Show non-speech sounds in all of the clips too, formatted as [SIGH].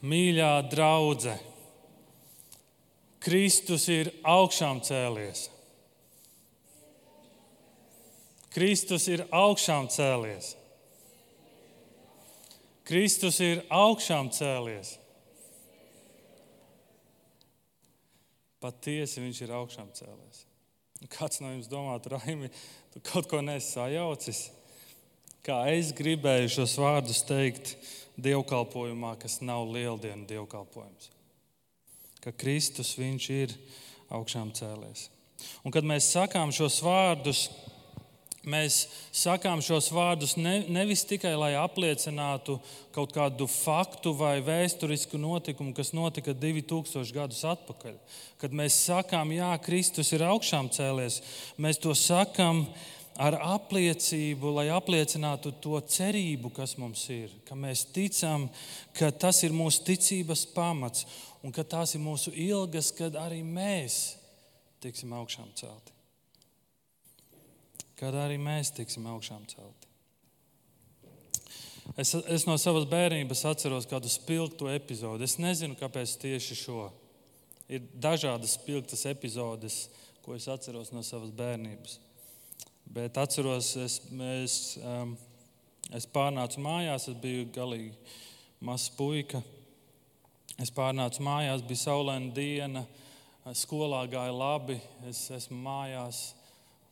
Mīļā draudzene, Kristus ir augšām cēlies. Kristus ir augšām cēlies. Kristus ir augšām cēlies. Patiesi viņš ir augšām cēlies. Kāds no jums domā, Raimi, tu kaut ko nesi sajaucis? Kā es gribēju šos vārdus teikt dievkalpojumā, kas nav lieldienu dievkalpojums ka Kristus viņš ir augšām cēlies. Un kad mēs sakām šos vārdus, mēs sakām šos vārdus ne, nevis tikai lai apliecinātu kaut kādu faktu vai vēsturisku notikumu, kas notika 2000 gadus atpakaļ. Kad mēs sakām, Jā, Kristus ir augšām cēlies, mēs to sakām ar apliecību, lai apliecinātu to cerību, kas mums ir, ka mēs ticam, ka tas ir mūsu ticības pamats un ka tās ir mūsu ilgas, kad arī mēs tiksim augšām celti. Kad arī mēs tiksim augšām celti. Es, es no savas bērnības atceros kādu spilgtu epizodi. Es nezinu, kāpēc tieši šo. Ir dažādas spilgtas epizodes, ko es atceros no savas bērnības. Bet atceros, es, es, um, es pārnācu mājās, es biju galīgi mazs puika. Es pārnācu mājās, bija saulaina diena, skolā gāja labi, es esmu mājās.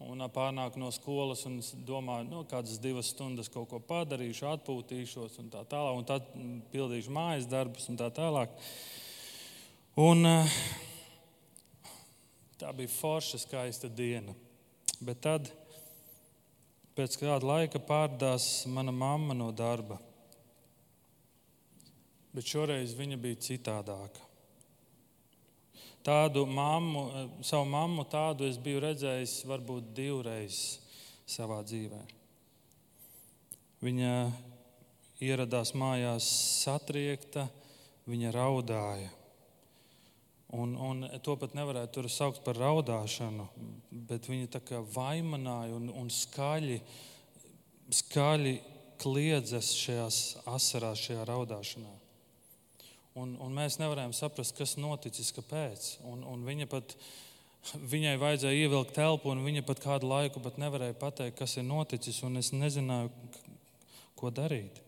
Un pārnāku no skolas un domāju, nu, kādas divas stundas kaut ko padarīšu, atpūtīšos un tā tālāk, un tad pildīšu mājas darbus un tā tālāk. Un, tā bija forša, skaista diena. Bet tad, pēc kāda laika, pārdās mana mamma no darba bet šoreiz viņa bija citādāka. Tādu mammu, savu mammu tādu es biju redzējis varbūt divreiz savā dzīvē. Viņa ieradās mājās satriekta, viņa raudāja. Un, un to pat nevarētu saukt par raudāšanu, bet viņa tā kā vaimanāja un, un skaļi, skaļi kliedzas šajās asarās, šajā raudāšanā. Un, un mēs nevarējām saprast, kas noticis, kāpēc. Un, un viņa pat, viņai vajadzēja ievilkt telpu, un viņa pat kādu laiku pat nevarēja pateikt, kas ir noticis. Es nezināju, ko darīt.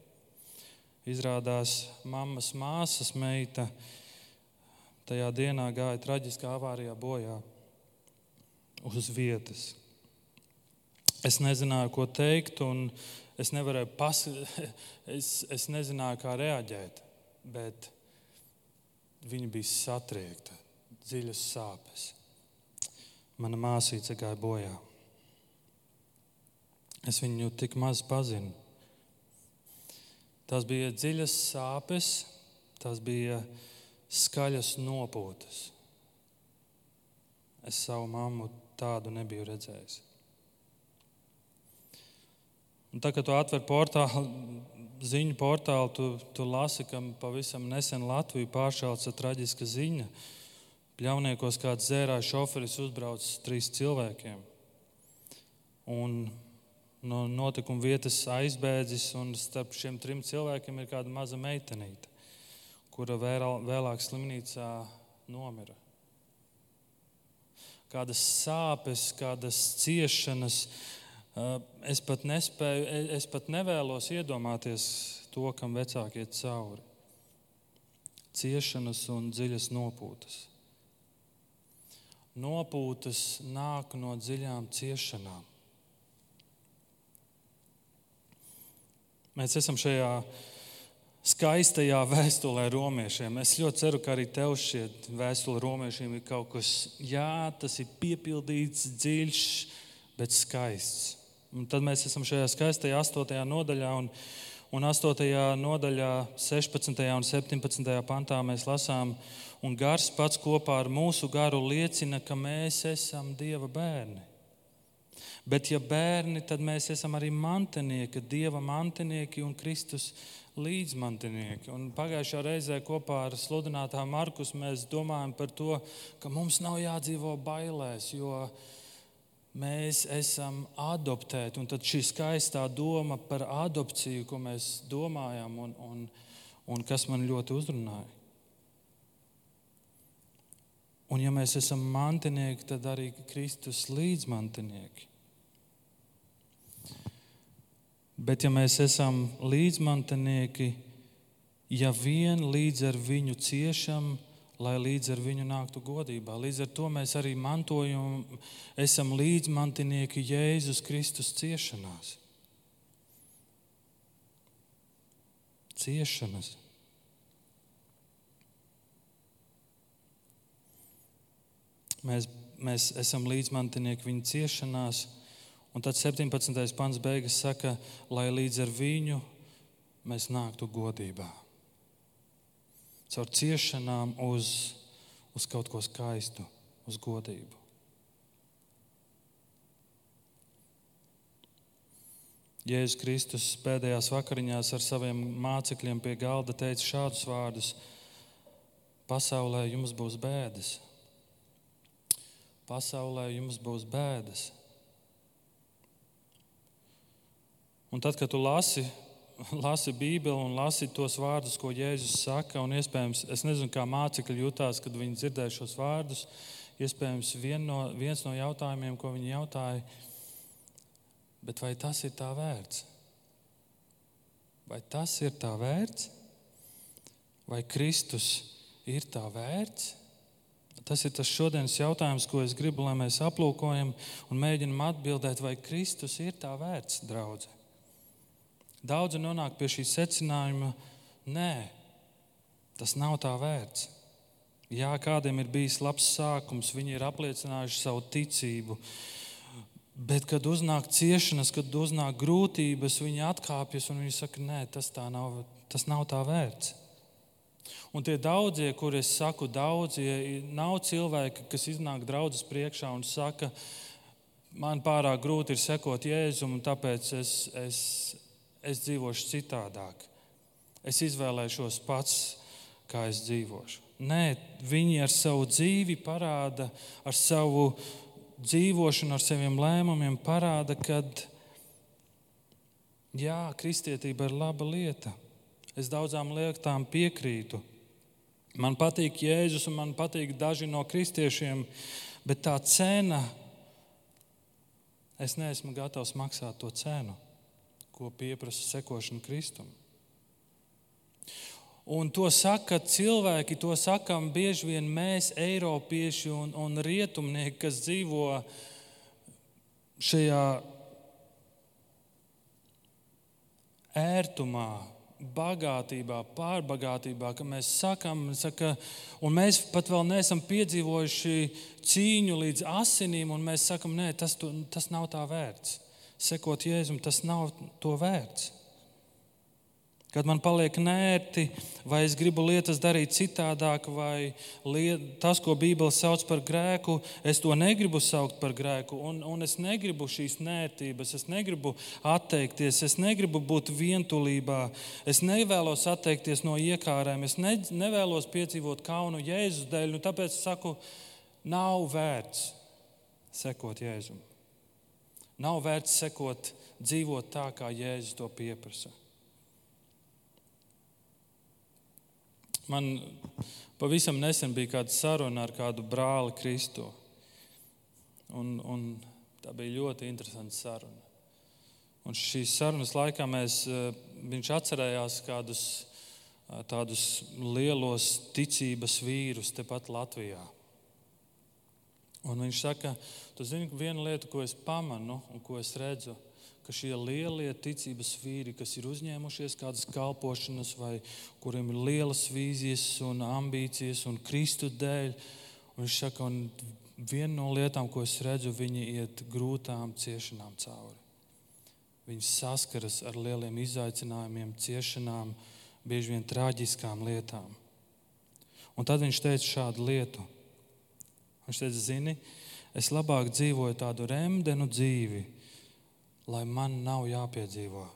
Izrādās, mammas māsas meita tajā dienā gāja traģiskā avārijā bojā uz vietas. Es nezināju, ko teikt, un es nevarēju pasakāt, [LAUGHS] es, es nezināju, kā reaģēt. Bet Viņa bija satriekta, dziļas sāpes. Mana māsīca gāja bojā. Es viņu tik maz pazinu. Tās bija dziļas sāpes, tās bija skaļas nopūtas. Es savu mammu tādu nebiju redzējis. Un tā, kad tu atver portālu, ziņu portālu tu, tu lasi, ka pavisam nesen Latviju pāršāca traģiska ziņa. Pļauniekos kāds zērāja šoferis uzbraucis trīs cilvēkiem. Un no notikuma vietas aizbēdzis, un starp šiem trim cilvēkiem ir kāda maza meitenīte, kura vēl, vēlāk slimnīcā nomira. Kādas sāpes, kādas ciešanas, Es pat nespēju, es pat nevēlos iedomāties to, kam vecāki iet cauri. Ciešanas un dziļas nopūtas. Nopūtas nāk no dziļām ciešanām. Mēs esam šajā skaistajā vēstulē romiešiem. Es ļoti ceru, ka arī tev šie vēstule romiešiem ir kaut kas, jā, tas ir piepildīts, dziļš, bet skaists. Un tad mēs esam šajā skaistajā 8. nodaļā. Un, un 8. nodaļā, 16. un 17. pantā mēs lasām, un gars pats kopā ar mūsu garu liecina, ka mēs esam Dieva bērni. Bet, ja bērni, tad mēs esam arī mantinieki, Dieva mantinieki un Kristus līdzmantinieki. Un pagājušā reizē kopā ar sludinātāju Markus mēs domājam par to, ka mums nav jādzīvo bailēs, jo mēs esam adoptēti. Un tad šī skaistā doma par adopciju, ko mēs domājam, un, un, un kas man ļoti uzrunāja. Un, ja mēs esam mantinieki, tad arī Kristus līdzmantinieki. Bet, ja mēs esam līdzmantinieki, ja vien līdz ar viņu ciešam, lai līdz ar viņu nāktu godībā. Līdz ar to mēs arī mantojam, esam līdzmantinieki Jēzus Kristus ciešanās. Ciešanas. Mēs, mēs esam līdzmantinieki viņa ciešanās, un tad 17. pants beigas saka, lai līdz ar viņu mēs nāktu godībā. Caur ciešanām uz, uz kaut ko skaistu, uz godību. Jēzus Kristus pēdējās vakariņās ar saviem mācekļiem pie galda teica šādus vārdus: Pasaulē jums būs bēdas, pasaulē jums būs bēdas. Un tad, kad tu lasi, lasi Bībeli un lasi tos vārdus, ko Jēzus saka, un iespējams, es nezinu, kā mācekļi jutās, kad viņi dzirdēja šos vārdus, iespējams, vien no, viens no jautājumiem, ko viņi jautāja, bet vai tas ir tā vērts? Vai tas ir tā vērts? Vai Kristus ir tā vērts? Tas ir tas šodienas jautājums, ko es gribu, lai mēs aplūkojam un mēģinam atbildēt, vai Kristus ir tā vērts, draudzene. Daudzi nonāk pie šī secinājuma, nē, tas nav tā vērts. Jā, kādiem ir bijis labs sākums, viņi ir apliecinājuši savu ticību, bet, kad uznāk ciešanas, kad uznāk grūtības, viņi atkāpjas un viņi saka, nē, tas, nav, tas nav tā vērts. Un tie daudzie, kuriem es saku, daudzie, nav cilvēki, kas iznāk draudzes priekšā un saka, man pārāk grūti ir sekot Jēzum, un tāpēc es, es, es dzīvošu citādāk. Es izvēlēšos pats, kā es dzīvošu. Nē, viņi ar savu dzīvi parāda, ar savu dzīvošanu, ar saviem lēmumiem parāda, ka jā, kristietība ir laba lieta. Es daudzām lietām piekrītu. Man patīk Jēzus un man patīk daži no kristiešiem, bet tā cena, es neesmu gatavs maksāt to cenu, ko pieprasa sekošana Kristum. Un to saka cilvēki, to sakām bieži vien mēs, Eiropieši un, un rietumnieki, kas dzīvo šajā ērtumā, bagātībā, pārbagātībā, ka mēs sakām, saka, un mēs pat vēl neesam piedzīvojuši cīņu līdz asinīm, un mēs sakām, nē, tas, tas nav tā vērts. Sekot Jēzum, tas nav to vērts. Kad man paliek nērti, vai es gribu lietas darīt citādāk, vai liet, tas, ko Bībele sauc par grēku, es to negribu saukt par grēku. Un, un es negribu šīs nērtības, es negribu atteikties, es negribu būt vientulībā, es nevēlos atteikties no iekārēm, es ne, nevēlos piedzīvot kaunu Jēzus dēļ. Nu, tāpēc es saku, nav vērts sekot Jēzum. Nav vērts sekot, dzīvot tā, kā Jēzus to pieprasa. Man pavisam nesen bija kāda saruna ar kādu brāli Kristu. Un, un tā bija ļoti interesanta saruna. Un šīs sarunas laikā mēs, eh, viņš atcerējās kādus eh, tādus lielos ticības vīrus tepat Latvijā. Un viņš saka, tu zini, viena lieta, ko es pamanu un ko es redzu, ka šie lielie ticības vīri, kas ir uzņēmušies kādas kalpošanas, vai kuriem ir lielas vīzijas un ambīcijas un Kristu dēļ, un viņš saka, un viena no lietām, ko es redzu, viņi iet grūtām ciešanām cauri. Viņi saskaras ar lieliem izaicinājumiem, ciešanām, bieži vien traģiskām lietām. Un tad viņš teica šādu lietu. Viņš teica, zini, es labāk dzīvoju tādu remdenu dzīvi, lai man nav jāpiedzīvo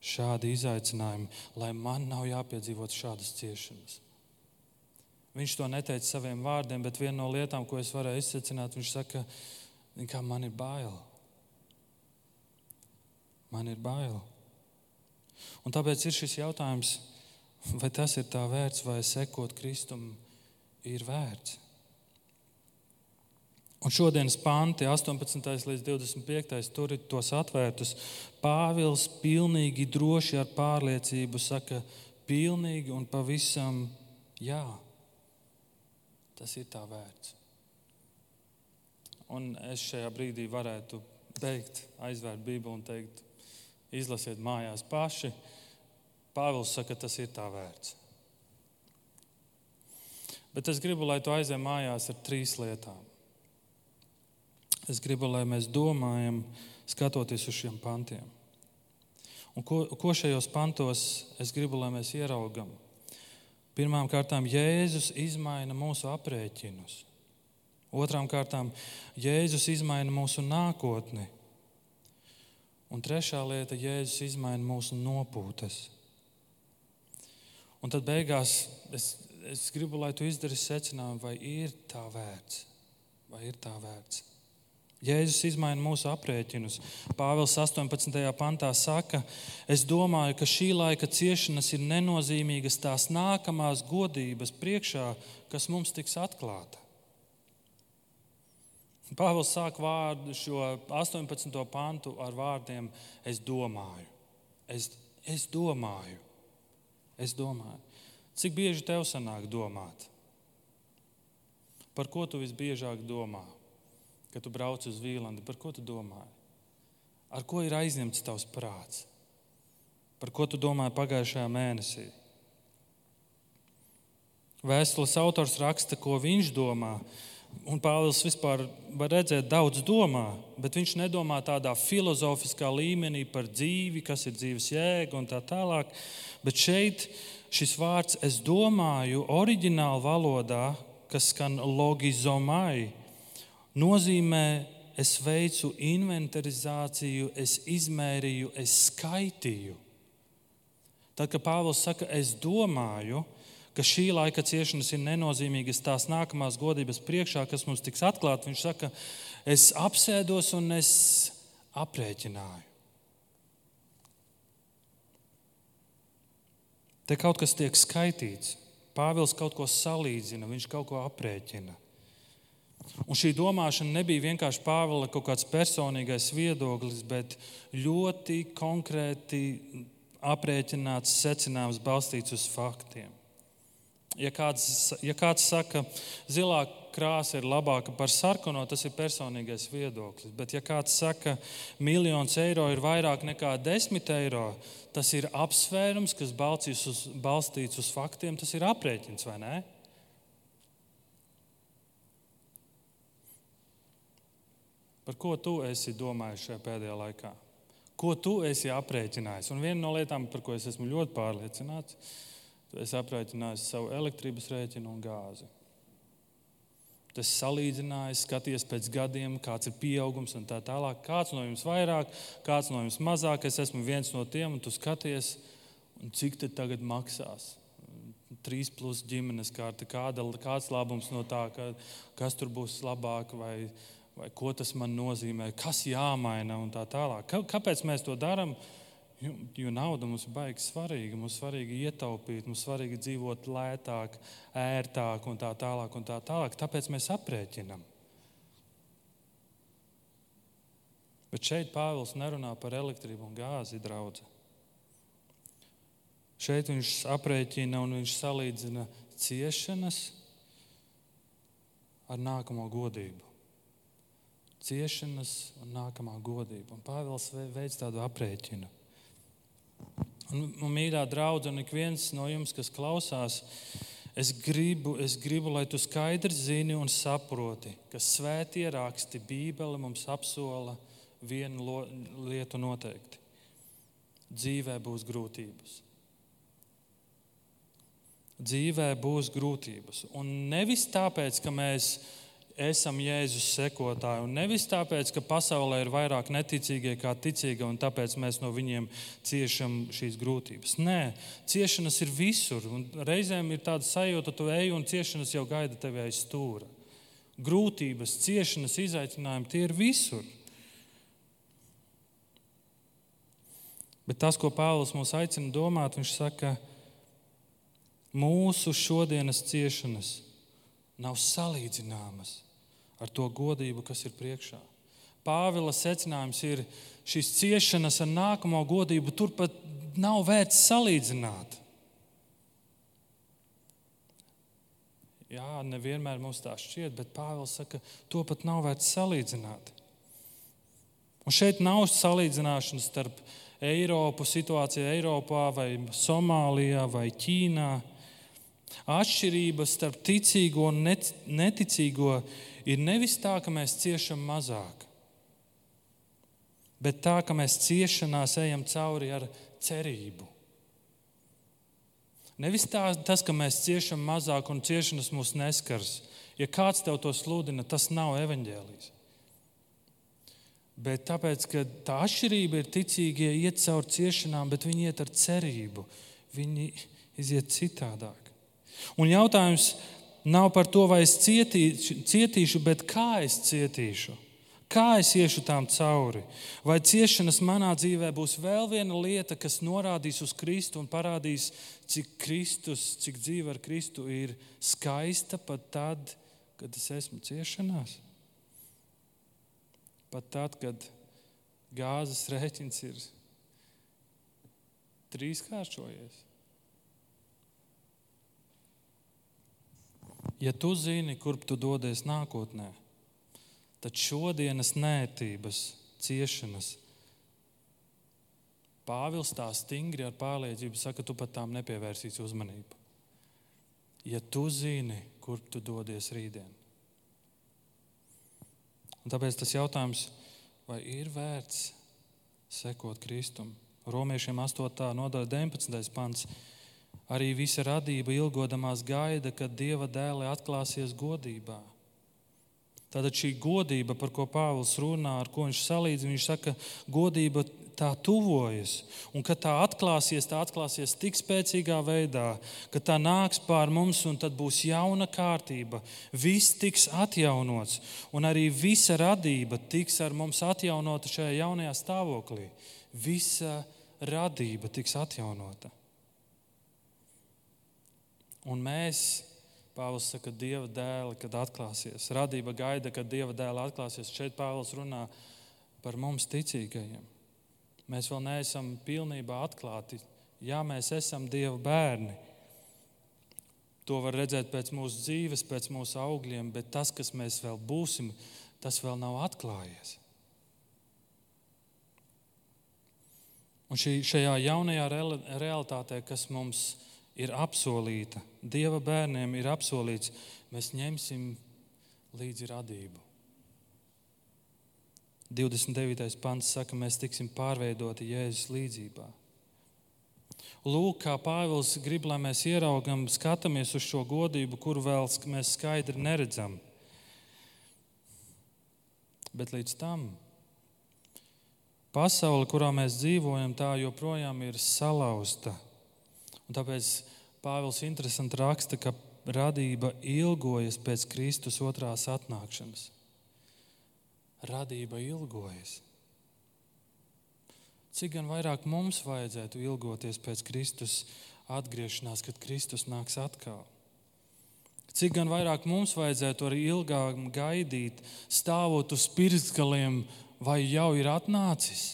šādi izaicinājumi, lai man nav jāpiedzīvo šādas ciešanas. Viņš to neteica saviem vārdiem, bet viena no lietām, ko es varēju izsecināt, viņš saka, ka man ir bail. Man ir bail. Un tāpēc ir šis jautājums, vai tas ir tā vērts, vai sekot Kristum ir vērts. Un šodienas panti, 18. līdz 25. tur ir tos atvērtus. Pāvils pilnīgi droši ar pārliecību saka, pilnīgi un pavisam jā. Tas ir tā vērts. Un es šajā brīdī varētu teikt, aizvērt Bībeli un teikt, izlasiet mājās paši. Pāvils saka, tas ir tā vērts. Bet es gribu, lai tu aizej mājās ar trīs lietām. Es gribu, lai mēs domājam, skatoties uz šiem pantiem. Un ko, ko šajos pantos es gribu, lai mēs ieraugam? Pirmkārt, Jēzus izmaina mūsu aprēķinus. Otrām kārtām, Jēzus izmaina mūsu nākotni. Un trešā lieta, Jēzus izmaina mūsu nopūtas. Un tad beigās es, es gribu, lai tu izdarīsi secinājumu, vai ir tā vērts. Vai ir tā vērts. Jēzus izmaina mūsu aprēķinus. Pāvils 18. pantā saka, es domāju, ka šī laika ciešanas ir nenozīmīgas tās nākamās godības priekšā, kas mums tiks atklāta. Pāvils sāk vārdu šo 18. pantu ar vārdiem: Es domāju, es, es domāju, es domāju. Cik bieži tev sanāk domāt? Par ko tu visbiežāk domā? Kad tu brauc uz Vīlandi, par ko tu domāji? Ar ko ir aizņemts tavs prāts? Par ko tu domāji pagājušajā mēnesī? Vēstules autors raksta, ko viņš domā. Un Pāvils vispār var redzēt, daudz domā, bet viņš nedomā tādā filozofiskā līmenī par dzīvi, kas ir dzīves jēga un tā tālāk. Bet šeit šis vārds, es domāju, oriģinālā valodā, kas skan logizomai, nozīmē, es veicu inventarizāciju, es izmērīju, es skaitīju. Tad, kad Pāvils saka, es domāju, ka šī laika ciešanas ir nenozīmīgas tās nākamās godības priekšā, kas mums tiks atklāta, viņš saka, es apsēdos un es aprēķināju. Te kaut kas tiek skaitīts. Pāvils kaut ko salīdzina, viņš kaut ko aprēķina. Un šī domāšana nebija vienkārši Pāvila kaut kāds personīgais viedoklis, bet ļoti konkrēti aprēķināts secinājums balstīts uz faktiem. Ja kāds, ja kāds saka, ka zilā krāsa ir labāka par sarkano, tas ir personīgais viedoklis. Bet, ja kāds saka, ka miljons eiro ir vairāk nekā desmit eiro, tas ir apsvērums, kas balstīts uz, balstīts uz faktiem, tas ir aprēķins vai ne? Par ko tu esi domājis šajā pēdējā laikā? Ko tu esi aprēķinājis? Un viena no lietām, par ko es esmu ļoti pārliecināts, tu esi aprēķinājis savu elektrības rēķinu un gāzi. Tas salīdzinājis, skaties pēc gadiem, kāds ir pieaugums un tā tālāk. Kāds no jums vairāk, kāds no jums mazāk. Es esmu viens no tiem, un tu skaties, un cik tas tagad maksās. Trīs plus ģimenes kārta, kāda, kāds labums no tā, ka, kas tur būs labāk vai vai ko tas man nozīmē, kas jāmaina un tā tālāk. Kāpēc mēs to darām? Jo, jo nauda mums ir baigi svarīga. Mums ir svarīgi ietaupīt, mums ir svarīgi dzīvot lētāk, ērtāk un tā tālāk. Un tā tālāk. Tāpēc mēs aprēķinām. Bet šeit Pāvils nerunā par elektrību un gāzi draugu. Šeit viņš aprēķina un viņš salīdzina ciešanas ar nākamo godību ciešanas un nākamā godība. Un Pāvils veids tādu aprēķinu. Un, un mīļā draudzene, ik viens no jums, kas klausās, es gribu, es gribu, lai tu skaidri zini un saproti, ka svētie raksti, Bībele mums apsola vienu lietu noteikti. Dzīvē būs grūtības. Dzīvē būs grūtības. Un nevis tāpēc, ka mēs esam Jēzus sekotāji. Un nevis tāpēc, ka pasaulē ir vairāk neticīgie kā ticīgie, un tāpēc mēs no viņiem ciešam šīs grūtības. Nē, ciešanas ir visur. Reizēm ir tāda sajūta, ka tu ej un ciešanas jau gaida tevi aiz stūra. Grūtības, ciešanas, izaicinājumi tie ir visur. Bet tas, ko Pāvils mums aicina domāt, viņš saka, Mūsu šodienas ciešanas nav salīdzināmas ar to godību, kas ir priekšā. Pāvila secinājums ir, šīs ciešanas ar nākamo godību turpat nav vērts salīdzināt. Jā, nevienmēr mums tā šķiet, bet Pāvils saka, to pat nav vērts salīdzināt. Un šeit nav salīdzināšanas starp Eiropu, situāciju Eiropā, vai Somālijā, vai Ķīnā. Atšķirība starp ticīgo un neticīgo ir nevis tā, ka mēs ciešam mazāk, bet tā, ka mēs ciešanās ejam cauri ar cerību. Nevis tā, tas, ka mēs ciešam mazāk un ciešanas mūs neskars. Ja kāds tev to sludina, tas nav evaņģēlijs. Bet tāpēc, ka tā atšķirība ir ticīgie iet cauri ciešanām, bet viņi iet ar cerību. Viņi iziet citādāk. Un jautājums nav par to, vai es cietīšu, cietīšu bet kā es cietīšu. Kā es iešu tām cauri? Vai ciešanas manā dzīvē būs vēl viena lieta, kas norādīs uz Kristu un parādīs, cik Kristus, cik dzīve ar Kristu ir skaista pat tad, kad es esmu ciešanās? Pat tad, kad gāzes rēķins ir trīskāršojies. Ja tu zini, kurp tu dodies nākotnē, tad šodienas nētības, ciešanas, Pāvils tā stingri ar pārliecību saka, tu pat tām nepievērsīsi uzmanību. Ja tu zini, kur tu dodies rītdien. Un tāpēc tas jautājums, vai ir vērts sekot Kristum? Romiešiem 8. nodaļa 19. pants. Arī visa radība ilgodamās gaida, kad Dieva dēli atklāsies godībā. Tātad šī godība, par ko Pāvils runā, ar ko viņš salīdzina, viņš saka, godība tā tuvojas. Un kad tā atklāsies, tā atklāsies tik spēcīgā veidā, ka tā nāks pār mums un tad būs jauna kārtība. Viss tiks atjaunots, un arī visa radība tiks ar mums atjaunota šajā jaunajā stāvoklī. Visa radība tiks atjaunota. Un mēs Pāvils saka, Dieva dēli, kad atklāsies. Radība gaida, kad Dieva dēli atklāsies. Šeit Pāvils runā par mums ticīgajiem. Mēs vēl neesam pilnībā atklāti. Jā, mēs esam Dieva bērni. To var redzēt pēc mūsu dzīves, pēc mūsu augļiem, bet tas, kas mēs vēl būsim, tas vēl nav atklājies. Un šī, šajā jaunajā realitātē, kas mums ir, ir apsolīta, Dieva bērniem ir apsolīts, mēs ņemsim līdzi radību. 29. pants saka, mēs tiksim pārveidoti Jēzus līdzjūtībā. Lūk, kā Pāvils grib, lai mēs ieraugam, skatāmies uz šo godību, kuru vēl mēs skaidri neredzam. Bet līdz tam pasaule, kurā mēs dzīvojam, tā joprojām ir salauzta Un tāpēc Pāvils interesanti raksta, ka radība ilgojas pēc Kristus otrās atnākšanas. Radība ilgojas. Cik gan vairāk mums vajadzētu ilgoties pēc Kristus atgriešanās, kad Kristus nāks atkal? Cik gan vairāk mums vajadzētu arī ilgāk gaidīt, stāvot uz pirkstgaliem, vai jau ir atnācis?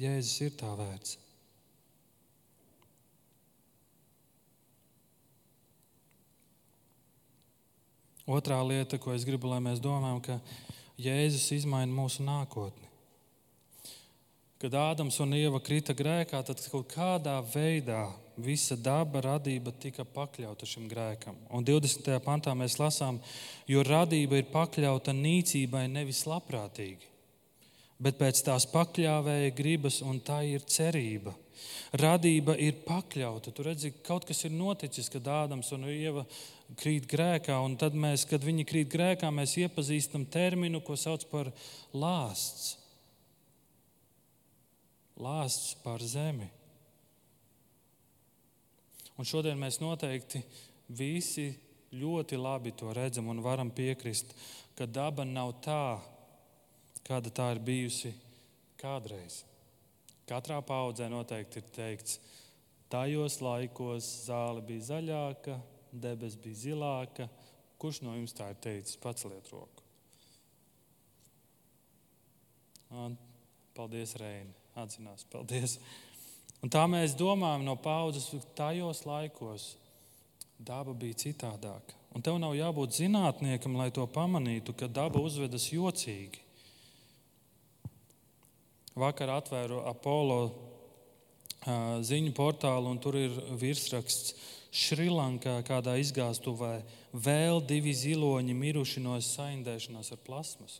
Jēzus ir tā vērts. Otrā lieta, ko es gribu, lai mēs domājam, ka Jēzus izmaina mūsu nākotni. Kad Ādams un Ieva krita grēkā, tad kaut kādā veidā visa daba, radība tika pakļauta šim grēkam. Un 20. pantā mēs lasām, jo radība ir pakļauta nīcībai nevis labprātīgi, bet pēc tās pakļāvēja gribas, un tā ir cerība. Radība ir pakļauta. Tur redzi, kaut kas ir noticis, kad Ādams un Ieva krīt grēkā, un tad mēs, kad viņi krīt grēkā, mēs iepazīstam terminu, ko sauc par lāsts. Lāsts par zemi. Un šodien mēs noteikti visi ļoti labi to redzam un varam piekrist, ka daba nav tā, kāda tā ir bijusi kādreiz. Katrā paudzē noteikti ir teikts, Tajos laikos zāle bija zaļāka, debesis bija zilāka. Kurš no jums tā ir teicis? Pats liet roku. Un, paldies, Reini. Atzinās, paldies. Un tā mēs domājam no paudzes, tajos laikos daba bija citādāka. Un tev nav jābūt zinātniekam, lai to pamanītu, ka daba uzvedas jocīgi. Vakar atvēru Apollo ziņu portālu, un tur ir virsraksts Šrilankā, kādā izgāstuvē, vēl divi ziloņi miruši no saindēšanās ar plasmas.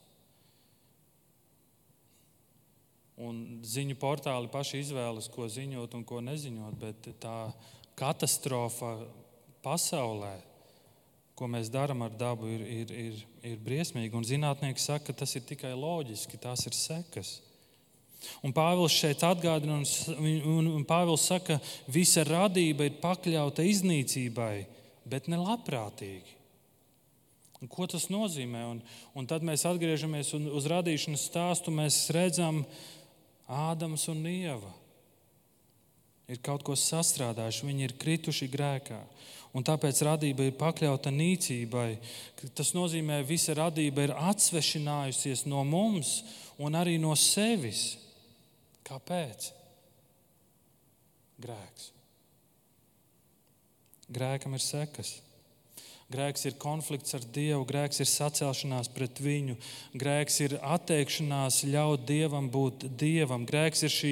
Un ziņu portāli paši izvēlas, ko ziņot un ko neziņot, bet tā katastrofa pasaulē, ko mēs darām ar dabu, ir, ir, ir, ir briesmīga. Un zinātnieki saka, ka tas ir tikai loģiski, tās ir sekas. Un Pāvils šeit atgādina, un, un, un Pāvils saka, ka visa radība ir pakļauta iznīcībai, bet ne labprātīgi. Un ko tas nozīmē? Un, un tad mēs atgriežamies uz radīšanas stāstu. Mēs redzam, Ādams un Ieva ir kaut ko sastrādājuši, viņi ir krituši grēkā. Un tāpēc radība ir pakļauta nīcībai. Tas nozīmē, ka visa radība ir atsvešinājusies no mums un arī no sevis. Kāpēc? Grēks. Grēkam ir sekas. Grēks ir konflikts ar Dievu, grēks ir sacelšanās pret viņu, grēks ir atteikšanās ļaut Dievam būt Dievam, grēks ir šī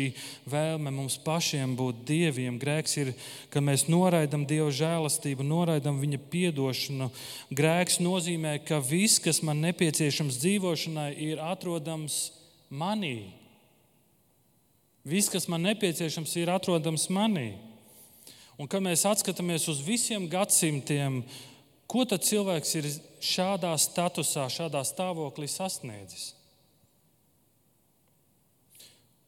vēlme mums pašiem būt Dieviem, grēks ir, ka mēs noraidam Dieva žēlastību, noraidam Viņa piedošanu. Grēks nozīmē, ka viss, kas man nepieciešams dzīvošanai, ir atrodams manī. Viss, kas man nepieciešams, ir atrodams manī. Un, kad mēs atskatāmies uz visiem gadsimtiem, ko tad cilvēks ir šādā statusā, šādā stāvoklī sasniedzis?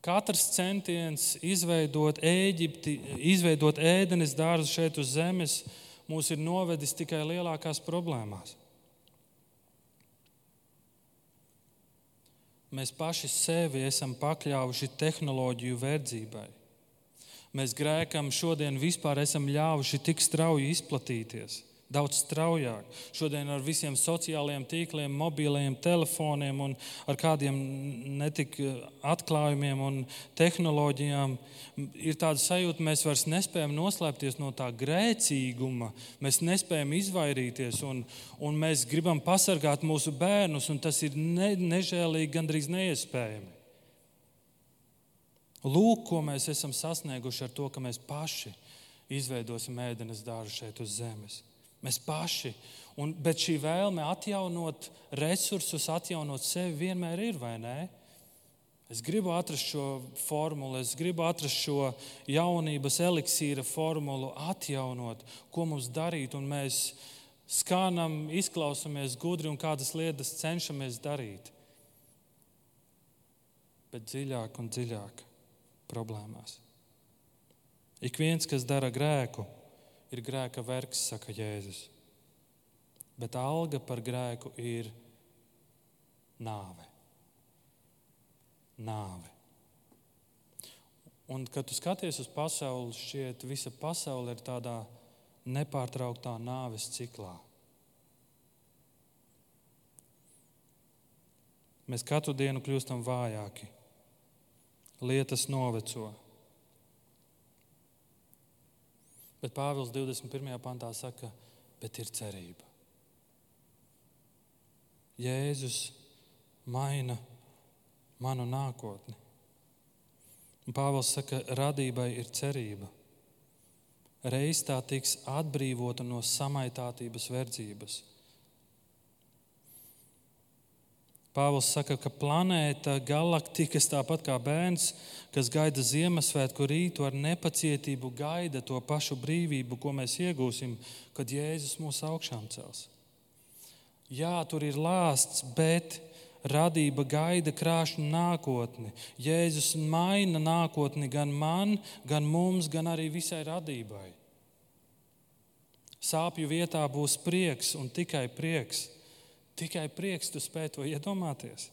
Katrs centiens izveidot Eģipti, izveidot ēdenes dārzu šeit uz zemes, mūs ir novedis tikai lielākās problēmās. Mēs paši sevi esam pakļāvuši tehnoloģiju verdzībai. Mēs grēkam šodien vispār esam ļāvuši tik strauji izplatīties daudz straujāk. Šodien ar visiem sociālajiem tīkliem, mobiliem telefoniem un ar kādiem netik atklājumiem un tehnoloģijām ir tāda sajūta, ka mēs vairs nespējam noslēpties no tā grēcīguma, mēs nespējam izvairīties un, un mēs gribam pasargāt mūsu bērnus, un tas ir ne, nežēlīgi, gandrīz neiespējami. Lūk, ko mēs esam sasnieguši ar to, ka mēs paši izveidosim ēdenes dārzu šeit uz zemes. Mēs paši. Un, bet šī vēlme atjaunot resursus, atjaunot sevi vienmēr ir, vai ne? Es gribu atrast šo formulu, es gribu atrast šo jaunības eliksīra formulu, atjaunot, ko mums darīt. Un mēs skanam, izklausāmies gudri un kādas lietas cenšamies darīt. Bet dziļāk un dziļāk problēmās. Ik viens, kas dara grēku, ir grēka vergs, saka Jēzus. Bet alga par grēku ir nāve. Nāve. Un, kad tu skaties uz pasauli, šķiet, visa pasaule ir tādā nepārtrauktā nāves ciklā. Mēs katru dienu kļūstam vājāki, lietas noveco, Bet Pāvils 21. pantā saka, bet ir cerība. Jēzus maina manu nākotni. Un Pāvils saka, radībai ir cerība. Reiz tā tiks atbrīvota no samaitātības verdzības. Pāvils saka, ka planēta, galaktikas, tāpat kā bērns, kas gaida Ziemassvētku rītu, ar nepacietību gaida to pašu brīvību, ko mēs iegūsim, kad Jēzus mūs augšām cels. Jā, tur ir lāsts, bet radība gaida krāšņu nākotni. Jēzus maina nākotni gan man, gan mums, gan arī visai radībai. Sāpju vietā būs prieks un tikai prieks. Tikai prieks, tu spēj to iedomāties.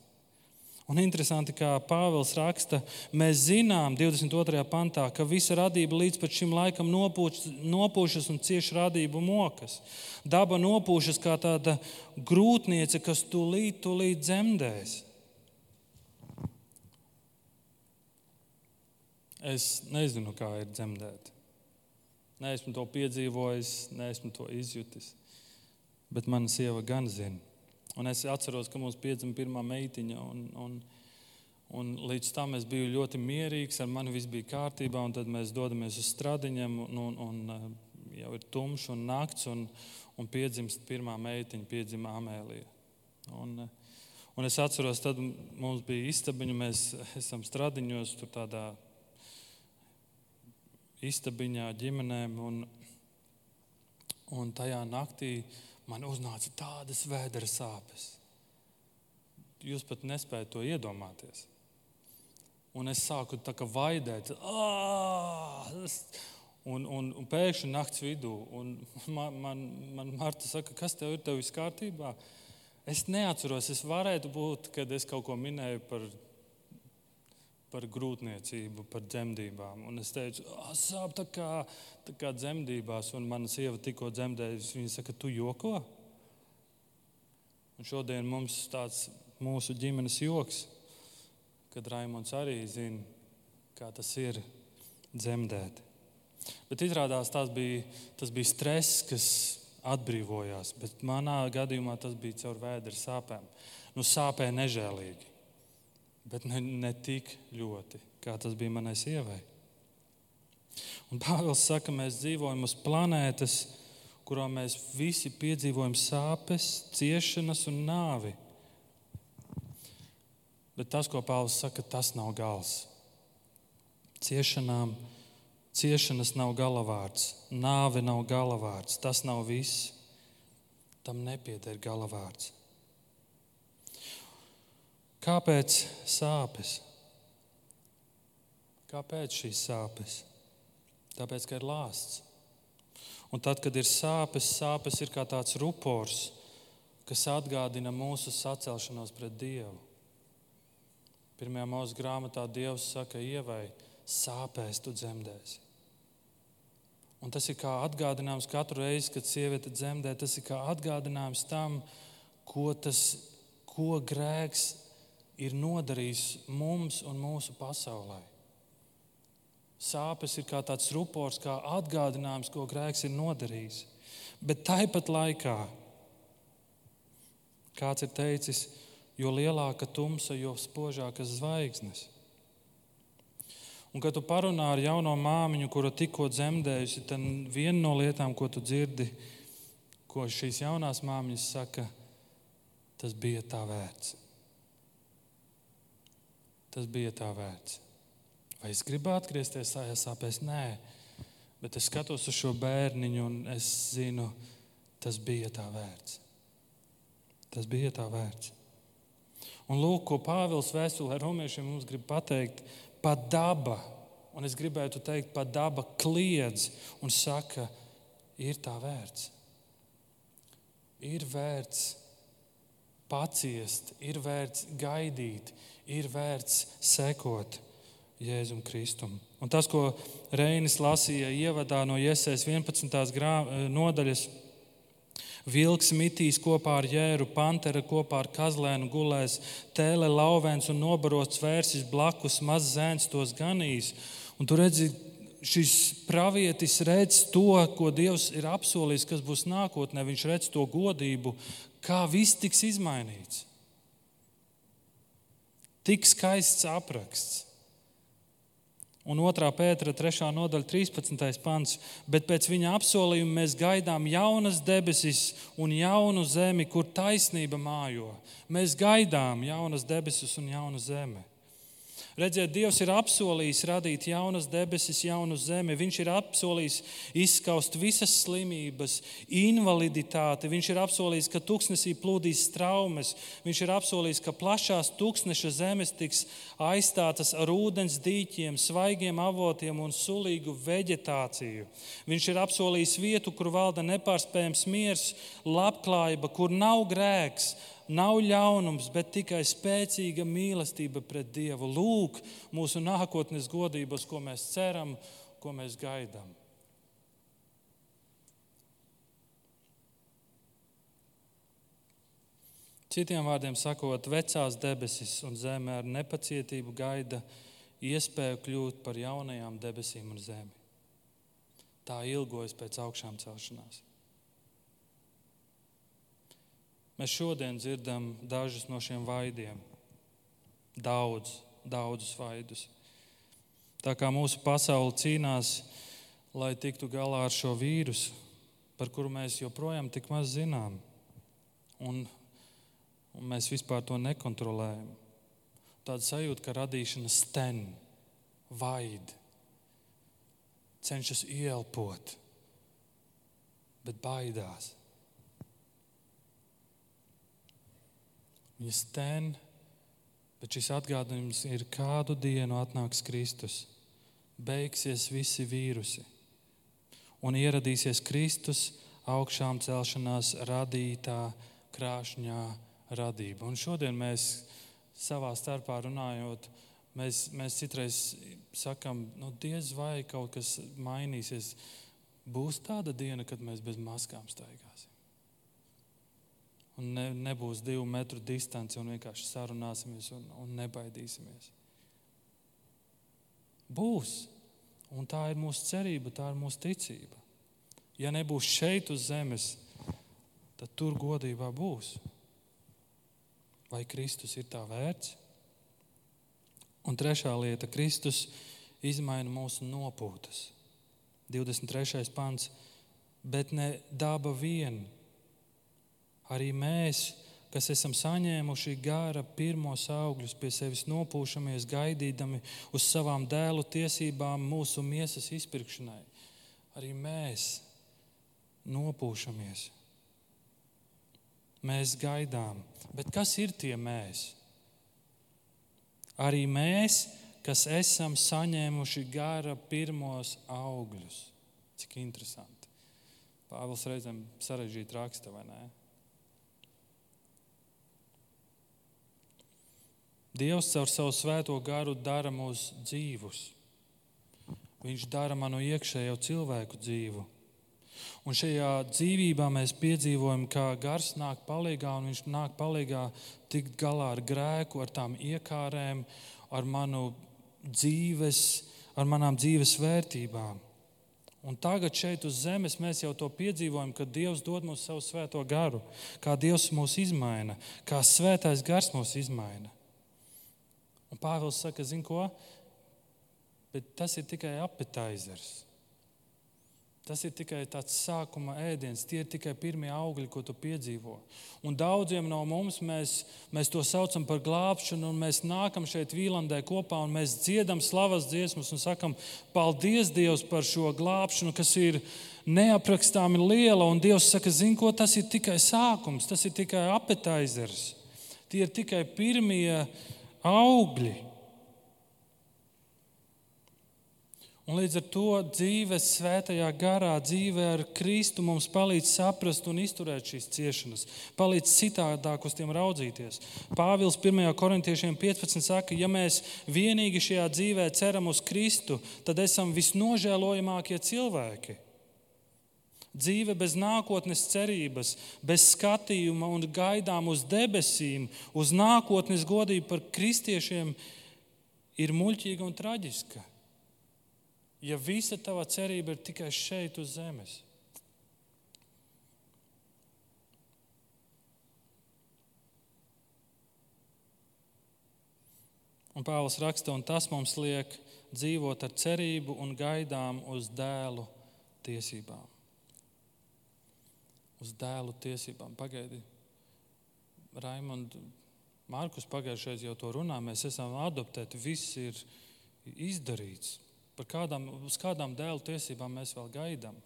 Un interesanti, kā Pāvils raksta, mēs zinām, 22. pantā, ka visa radība līdz šim laikam nopūš, nopūšas un cieši radību mokas. Daba nopūšas kā tāda grūtniece, kas tūlīt, tūlīt dzemdēs. Es nezinu, kā ir dzemdēt. Neesmu to piedzīvojis, neesmu to izjutis. Bet mana sieva gan zina. Un es atceros, ka mums piedzima pirmā meitiņa. Un, un, un līdz tam es biju ļoti mierīgs, ar mani viss bija kārtībā. Tad mēs dodamies uz stradiņiem, un, un, un eh, jau ir tumšs un nakts. Un, un piedzimst pirmā meitiņa, piedzima Amēlija. Un, eh, un es atceros, tad mums bija istabiņa, mēs [LAUGHS] esam stradiņos, tur tādā istabiņā ģimenēm. Un, un tajā naktī man uznāca tādas vēdera sāpes. Jūs pat nespējat to iedomāties. Un es sāku tā kā vaidēt. Un, un, un pēkšņi naktas vidū [LAUGHS] man, man, man Marta saka, kas tev ir, tev viss kārtībā? Es neatceros, es varētu būt, kad es kaut ko minēju par, par grūtniecību, par dzemdībām. Un es teicu, sāp tā kā, tā kā dzemdībās, un mana sieva tikko dzemdējusi. Viņa saka, tu joko? Un šodien mums tāds mūsu ģimenes joks, kad Raimons arī zina, kā tas ir dzemdēt. Bet izrādās tas bija, tas bija stress, kas atbrīvojās. Bet manā gadījumā tas bija caur vēdera sāpēm. Nu, sāpēja nežēlīgi, bet ne, ne tik ļoti, kā tas bija manai sievai. Un Pāvils saka, mēs dzīvojam uz planētas, kurā mēs visi piedzīvojam sāpes, ciešanas un nāvi. Bet tas, ko Pāvils saka, tas nav gals. Ciešanām, ciešanas nav galavārds, nāve nav galavārds, tas nav viss. Tam nepieder galavārds. Kāpēc sāpes? Kāpēc šīs sāpes? Tāpēc, ka ir lāsts. Un tad, kad ir sāpes, sāpes ir kā tāds rupors, kas atgādina mūsu sacelšanos pret Dievu. Pirmajā mūža grāmatā Dievs saka, ievai, sāpēs tu dzemdēsi. Un tas ir kā atgādinājums katru reizi, kad sieviete dzemdē. Tas ir kā atgādinājums tam, ko, tas, ko grēks ir nodarījis mums un mūsu pasaulē. Sāpes ir kā tāds rupors, kā atgādinājums, ko grēks ir nodarījis. Bet tāpat laikā, kāds ir teicis, jo lielāka tumsa, jo spožākas zvaigznes. Un, kad tu parunā ar jauno māmiņu, kura tikko dzemdējusi, tad viena no lietām, ko tu dzirdi, ko šīs jaunās māmiņas saka, tas bija tā vērts. Tas bija tā vērts. Vai es gribu atgriezties tajā sāpēs? Nē, bet es skatos uz šo bērniņu un es zinu, tas bija tā vērts. Tas bija tā vērts. Un lūk, ko Pāvils vēstulē romiešiem mums grib pateikt, pat daba, un es gribētu teikt, pat daba kliedz un saka, ir tā vērts. Ir vērts paciest, ir vērts gaidīt, ir vērts sekot. Jēzum Kristum. Un tas, ko Reinis lasīja ievadā no Iesaistas 11. Grā, eh, nodaļas, vilks mitīs kopā ar jēru, pantera kopā ar kazlēnu gulēs, tēle lauvēns un nobarots vērsis blakus, mazs zēns tos ganīs. Un tu redzi, šis pravietis redz to, ko Dievs ir apsolījis, kas būs nākotnē. Viņš redz to godību, kā viss tiks izmainīts. Tik skaists apraksts. Un 2. pētera 3. nodaļa, 13. pants. Bet pēc viņa apsolījuma mēs gaidām jaunas debesis un jaunu zemi, kur taisnība mājo. Mēs gaidām jaunas debesis un jaunu zemi. Redziet, Dievs ir apsolījis radīt jaunas debesis, jaunu zemi. Viņš ir apsolījis izskaust visas slimības, invaliditāti. Viņš ir apsolījis, ka tūkstnesī plūdīs traumas. Viņš ir apsolījis, ka plašās tūkstneša zemes tiks aizstātas ar ūdens dīķiem, svaigiem avotiem un sulīgu vegetāciju. Viņš ir apsolījis vietu, kur valda nepārspējams miers, labklājība, kur nav grēks nav ļaunums, bet tikai spēcīga mīlestība pret Dievu. Lūk, mūsu nākotnes godības, ko mēs ceram, ko mēs gaidām. Citiem vārdiem sakot, vecās debesis un zeme ar nepacietību gaida iespēju kļūt par jaunajām debesīm un zemi. Tā ilgojas pēc augšām celšanās. Mēs šodien dzirdam dažus no šiem vaidiem. Daudz, daudzus vaidus. Tā kā mūsu pasaule cīnās, lai tiktu galā ar šo vīrusu, par kuru mēs joprojām tik maz zinām, un un mēs vispār to nekontrolējam. Tāda sajūta, ka radīšana sten, vaid, cenšas ielpot, bet baidās. Viņa sten, bet šis atgādinājums ir kādu dienu atnāks Kristus. Beigsies visi vīrusi un ieradīsies Kristus augšām celšanās radītā krāšņā radība. Un šodien mēs savā starpā runājot, mēs, mēs citreiz sakām, nu, diez vai kaut kas mainīsies. Būs tāda diena, kad mēs bez maskām staigāsim. Un ne, nebūs divu metru distance, un vienkārši sarunāsimies un, un nebaidīsimies. Būs. Un tā ir mūsu cerība, tā ir mūsu ticība. Ja nebūs šeit uz zemes, tad tur godībā būs. Vai Kristus ir tā vērts? Un trešā lieta - Kristus izmaina mūsu nopūtas. 23. pants. Bet ne daba vien. Arī mēs, kas esam saņēmuši gara pirmos augļus, pie sevis nopūšamies, gaidīdami uz savām dēlu tiesībām, mūsu miesas izpirkšanai. Arī mēs nopūšamies. Mēs gaidām. Bet kas ir tie mēs? Arī mēs, kas esam saņēmuši gara pirmos augļus. Cik interesanti. Pāvils reizēm sarežģīti raksta, vai ne? Dievs caur savu svēto garu dara mūs dzīvus. Viņš dara manu iekšējo cilvēku dzīvu. Un šajā dzīvībā mēs piedzīvojam, kā gars nāk palīdzīgā, un viņš nāk palīdzīgā tikt galā ar grēku, ar tām iekārēm, ar manu dzīves, ar manām dzīves vērtībām. Un tagad šeit uz zemes mēs jau to piedzīvojam, kad Dievs dod mums savu svēto garu, kā Dievs mūs izmaina, kā svētais gars mūs izmaina. Un Pāvils saka, zini ko? Bet tas ir tikai apetizers. Tas ir tikai tāds sākuma ēdiens, tie ir tikai pirmie augļi, ko tu piedzīvo. Un daudziem no mums mēs, mēs to saucam par glābšanu, un mēs nākam šeit Vīlandē kopā un mēs dziedam slavas dziesmas un sakam, paldies Dievs par šo glābšanu, kas ir neaprakstāmi liela. Un Dievs saka, zini, ko tas ir tikai sākums, tas ir tikai apetizers. Tie ir tikai pirmie augļi. Un līdz ar to dzīves svētajā garā, dzīve ar Kristu mums palīdz saprast un izturēt šīs ciešanas, palīdz citādāk uz tiem raudzīties. Pāvils 1. korintiešiem 15 saka, ja mēs vienīgi šajā dzīvē ceram uz Kristu, tad esam visnožēlojamākie cilvēki. Dzīve bez nākotnes cerības, bez skatījuma un gaidām uz debesīm, uz nākotnes godību par kristiešiem ir muļķīga un traģiska ja visa tava cerība ir tikai šeit uz zemes? Un Pāvils raksta, un tas mums liek dzīvot ar cerību un gaidām uz dēlu tiesībām. Uz dēlu tiesībām. Pagaidi, Raimond, Mārkus pagājušajā jau to runā. Mēs esam adoptēti, viss ir izdarīts. Par kādām, uz kādām dēlu tiesībām mēs vēl gaidām?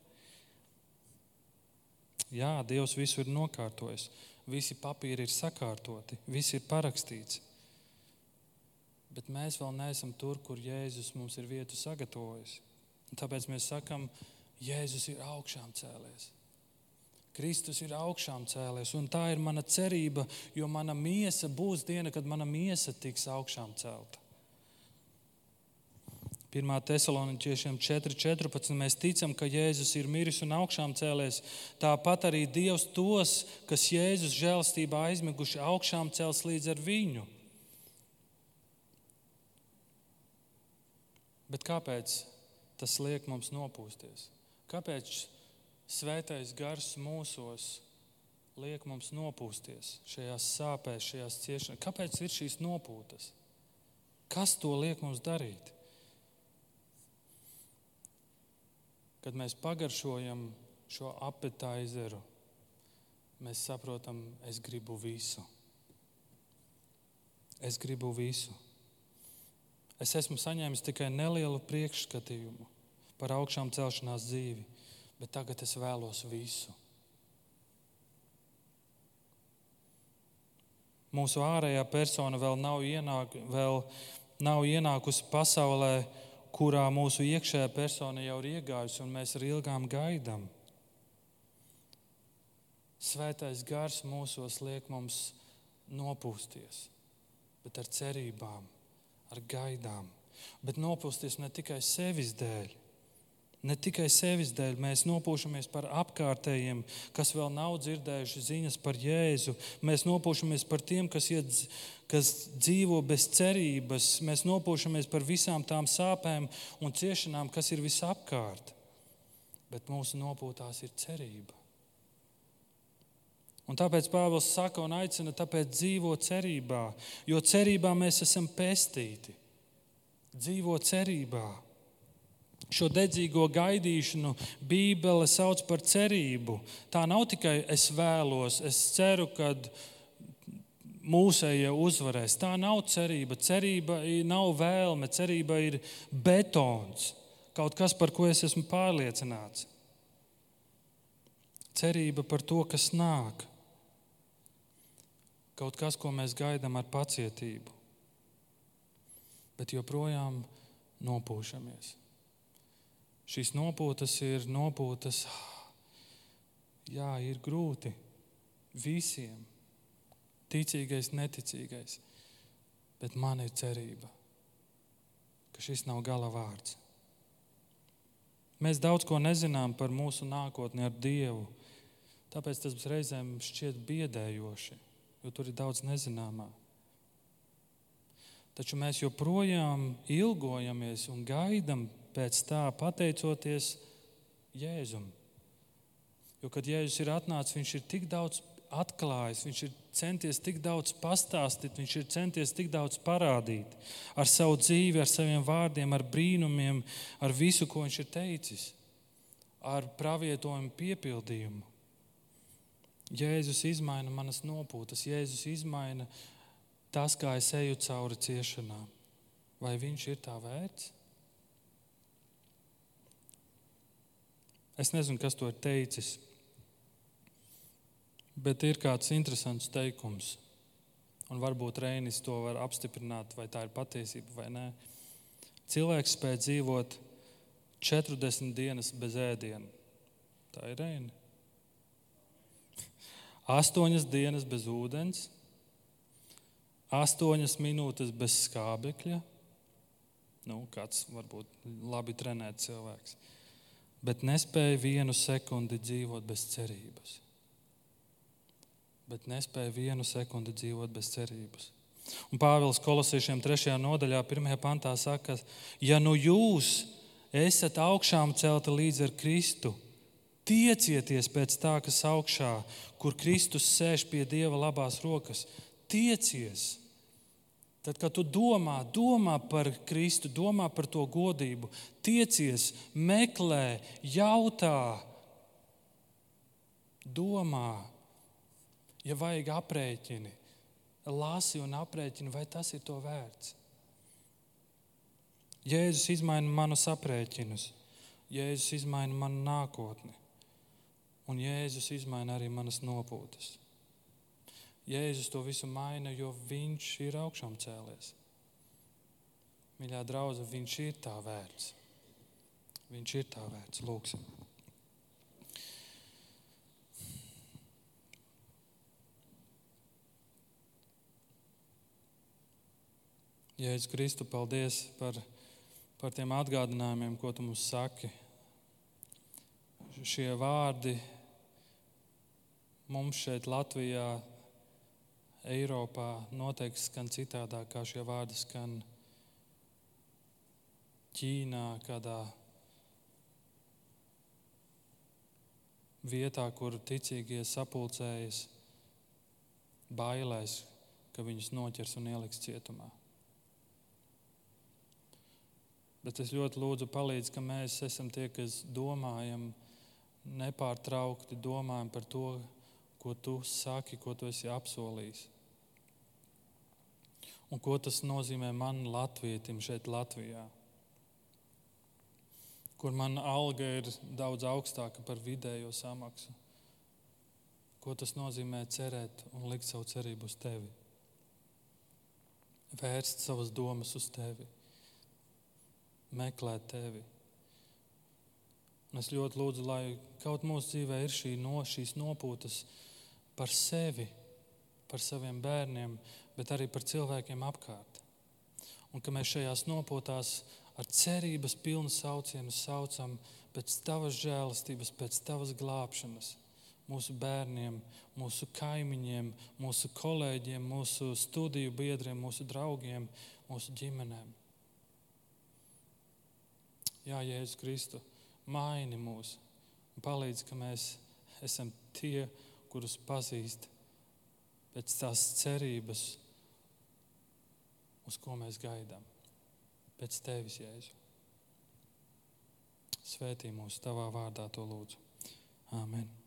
Jā, Dievs visu ir nokārtojis. Visi papīri ir sakārtoti, viss ir parakstīts. Bet mēs vēl neesam tur, kur Jēzus mums ir vietu sagatavojis. Tāpēc mēs sakām, Jēzus ir augšām cēlies. Kristus ir augšām cēlies, un tā ir mana cerība, jo mana miesa būs diena, kad mana miesa tiks augšām celta. 1. Thessaloniķiešiem 4.14. Mēs ticam, ka Jēzus ir miris un augšām cēlies. Tāpat arī Dievs tos, kas Jēzus žēlstībā aizmiguši, augšām cels līdz ar viņu. Bet kāpēc tas liek mums nopūsties? Kāpēc svētais gars mūsos liek mums nopūsties šajās sāpēs, šajās ciešanās? Kāpēc ir šīs nopūtas? Kas to liek mums darīt? Kad mēs pagaršojam šo apetaizeru, mēs saprotam, es gribu visu. Es gribu visu. Es esmu saņēmis tikai nelielu priekšskatījumu par augšām celšanās dzīvi bet tagad es vēlos visu. Mūsu ārējā persona vēl nav, ienāk, vēl nav ienākusi pasaulē, kurā mūsu iekšējā persona jau ir iegājusi, un mēs ar ilgām gaidām. Svētais gars mūsos liek mums nopūsties, bet ar cerībām, ar gaidām. Bet nopūsties ne tikai sevis dēļ, Ne tikai sevis dēļ mēs nopūšamies par apkārtējiem, kas vēl nav dzirdējuši ziņas par Jēzu. Mēs nopūšamies par tiem, kas, iet, kas dzīvo bez cerības. Mēs nopūšamies par visām tām sāpēm un ciešanām, kas ir visapkārt. Bet mūsu nopūtās ir cerība. Un tāpēc Pāvils saka un aicina, tāpēc dzīvot cerībā, jo cerībā mēs esam pestīti. Dzīvo cerībā. Šo dedzīgo gaidīšanu Bībele sauc par cerību. Tā nav tikai es vēlos, es ceru, ka mūsējie uzvarēs. Tā nav cerība. Cerība nav vēlme, cerība ir betons. Kaut kas, par ko es esmu pārliecināts. Cerība par to, kas nāk. Kaut kas, ko mēs gaidām ar pacietību, bet joprojām nopūšamies. Šīs nopūtas ir nopūtas, jā, ir grūti. Visiem, ticīgais, neticīgais, bet man ir cerība, ka šis nav gala vārds. Mēs daudz ko nezinām par mūsu nākotni ar Dievu, tāpēc tas reizēm šķiet biedējoši, jo tur ir daudz nezināmā. Taču mēs joprojām ilgojamies un gaidām pēc tā, pateicoties Jēzum. Jo, kad Jēzus ir atnācis, viņš ir tik daudz atklājis, viņš ir centies tik daudz pastāstīt, viņš ir centies tik daudz parādīt ar savu dzīvi, ar saviem vārdiem, ar brīnumiem, ar visu, ko viņš ir teicis, ar pravietojumu piepildījumu. Jēzus izmaina manas nopūtas, Jēzus izmaina tas, kā es eju cauri ciešanām. Vai viņš ir tā vērts? Es nezinu, kas to ir teicis, bet ir kāds interesants teikums. Un varbūt Reinis to var apstiprināt, vai tā ir patiesība vai nē. Cilvēks spēja dzīvot 40 dienas bez ēdiena. Tā ir Reina. Astoņas dienas bez ūdens, astoņas minūtes bez skābekļa. Nu, kāds varbūt labi trenēts cilvēks bet nespēja vienu sekundi dzīvot bez cerības. Bet nespēja vienu sekundi dzīvot bez cerības. Un Pāvils Kolosiešiem 3. nodaļā, 1. pantā saka, ja nu jūs esat augšām celti līdz ar Kristu, tiecieties pēc tā, kas augšā, kur Kristus sēž pie Dieva labās rokas. Tiecies! Tad, kad tu domā, domā par Kristu, domā par to godību, tiecies, meklē, jautā, domā, ja vajag aprēķini, lasi un aprēķini, vai tas ir to vērts. Jēzus izmaina manus aprēķinus, Jēzus izmaina manu nākotni, un Jēzus izmaina arī manas nopūtas. Jēzus to visu maina, jo viņš ir augšām cēlies. Mīļā draudzene, viņš ir tā vērts. Viņš ir tā vērts. Lūksim. Jēzus Kristu, paldies par, par tiem atgādinājumiem, ko tu mums saki. Šie vārdi mums šeit, Latvijā, Eiropā, noteikti skan citādāk, kā šie vārdi skan Ķīnā, kādā vietā, kur ticīgie sapulcējas bailēs, ka viņus noķers un ieliks cietumā. Bet es ļoti lūdzu, palīdz, ka mēs esam tie, kas domājam, nepārtraukti domājam par to, ko tu saki, ko tu esi apsolījis. Un ko tas nozīmē man, Latvijam, šeit, Latvijā, kur mana alga ir daudz augstāka par vidējo samaksu. Ko tas nozīmē cerēt un likt savu cerību uz tevi? Vērst savas domas uz tevi meklēt tevi. Un es ļoti lūdzu, lai kaut mūsu dzīvē ir šī no, šīs nopūtas par sevi, par saviem bērniem, bet arī par cilvēkiem apkārt. Un ka mēs šajās nopūtās ar cerības pilnu saucienu saucam pēc tavas žēlastības, pēc tavas glābšanas mūsu bērniem, mūsu kaimiņiem, mūsu kolēģiem, mūsu studiju biedriem, mūsu draugiem, mūsu ģimenēm. Jā, Jēzus Kristu, maini mūs un palīdz, ka mēs esam tie, kurus pazīst pēc tās cerības, uz ko mēs gaidām. Pēc tevis, Jēzu. Svētī mūs tavā vārdā, to lūdzu. Āmen.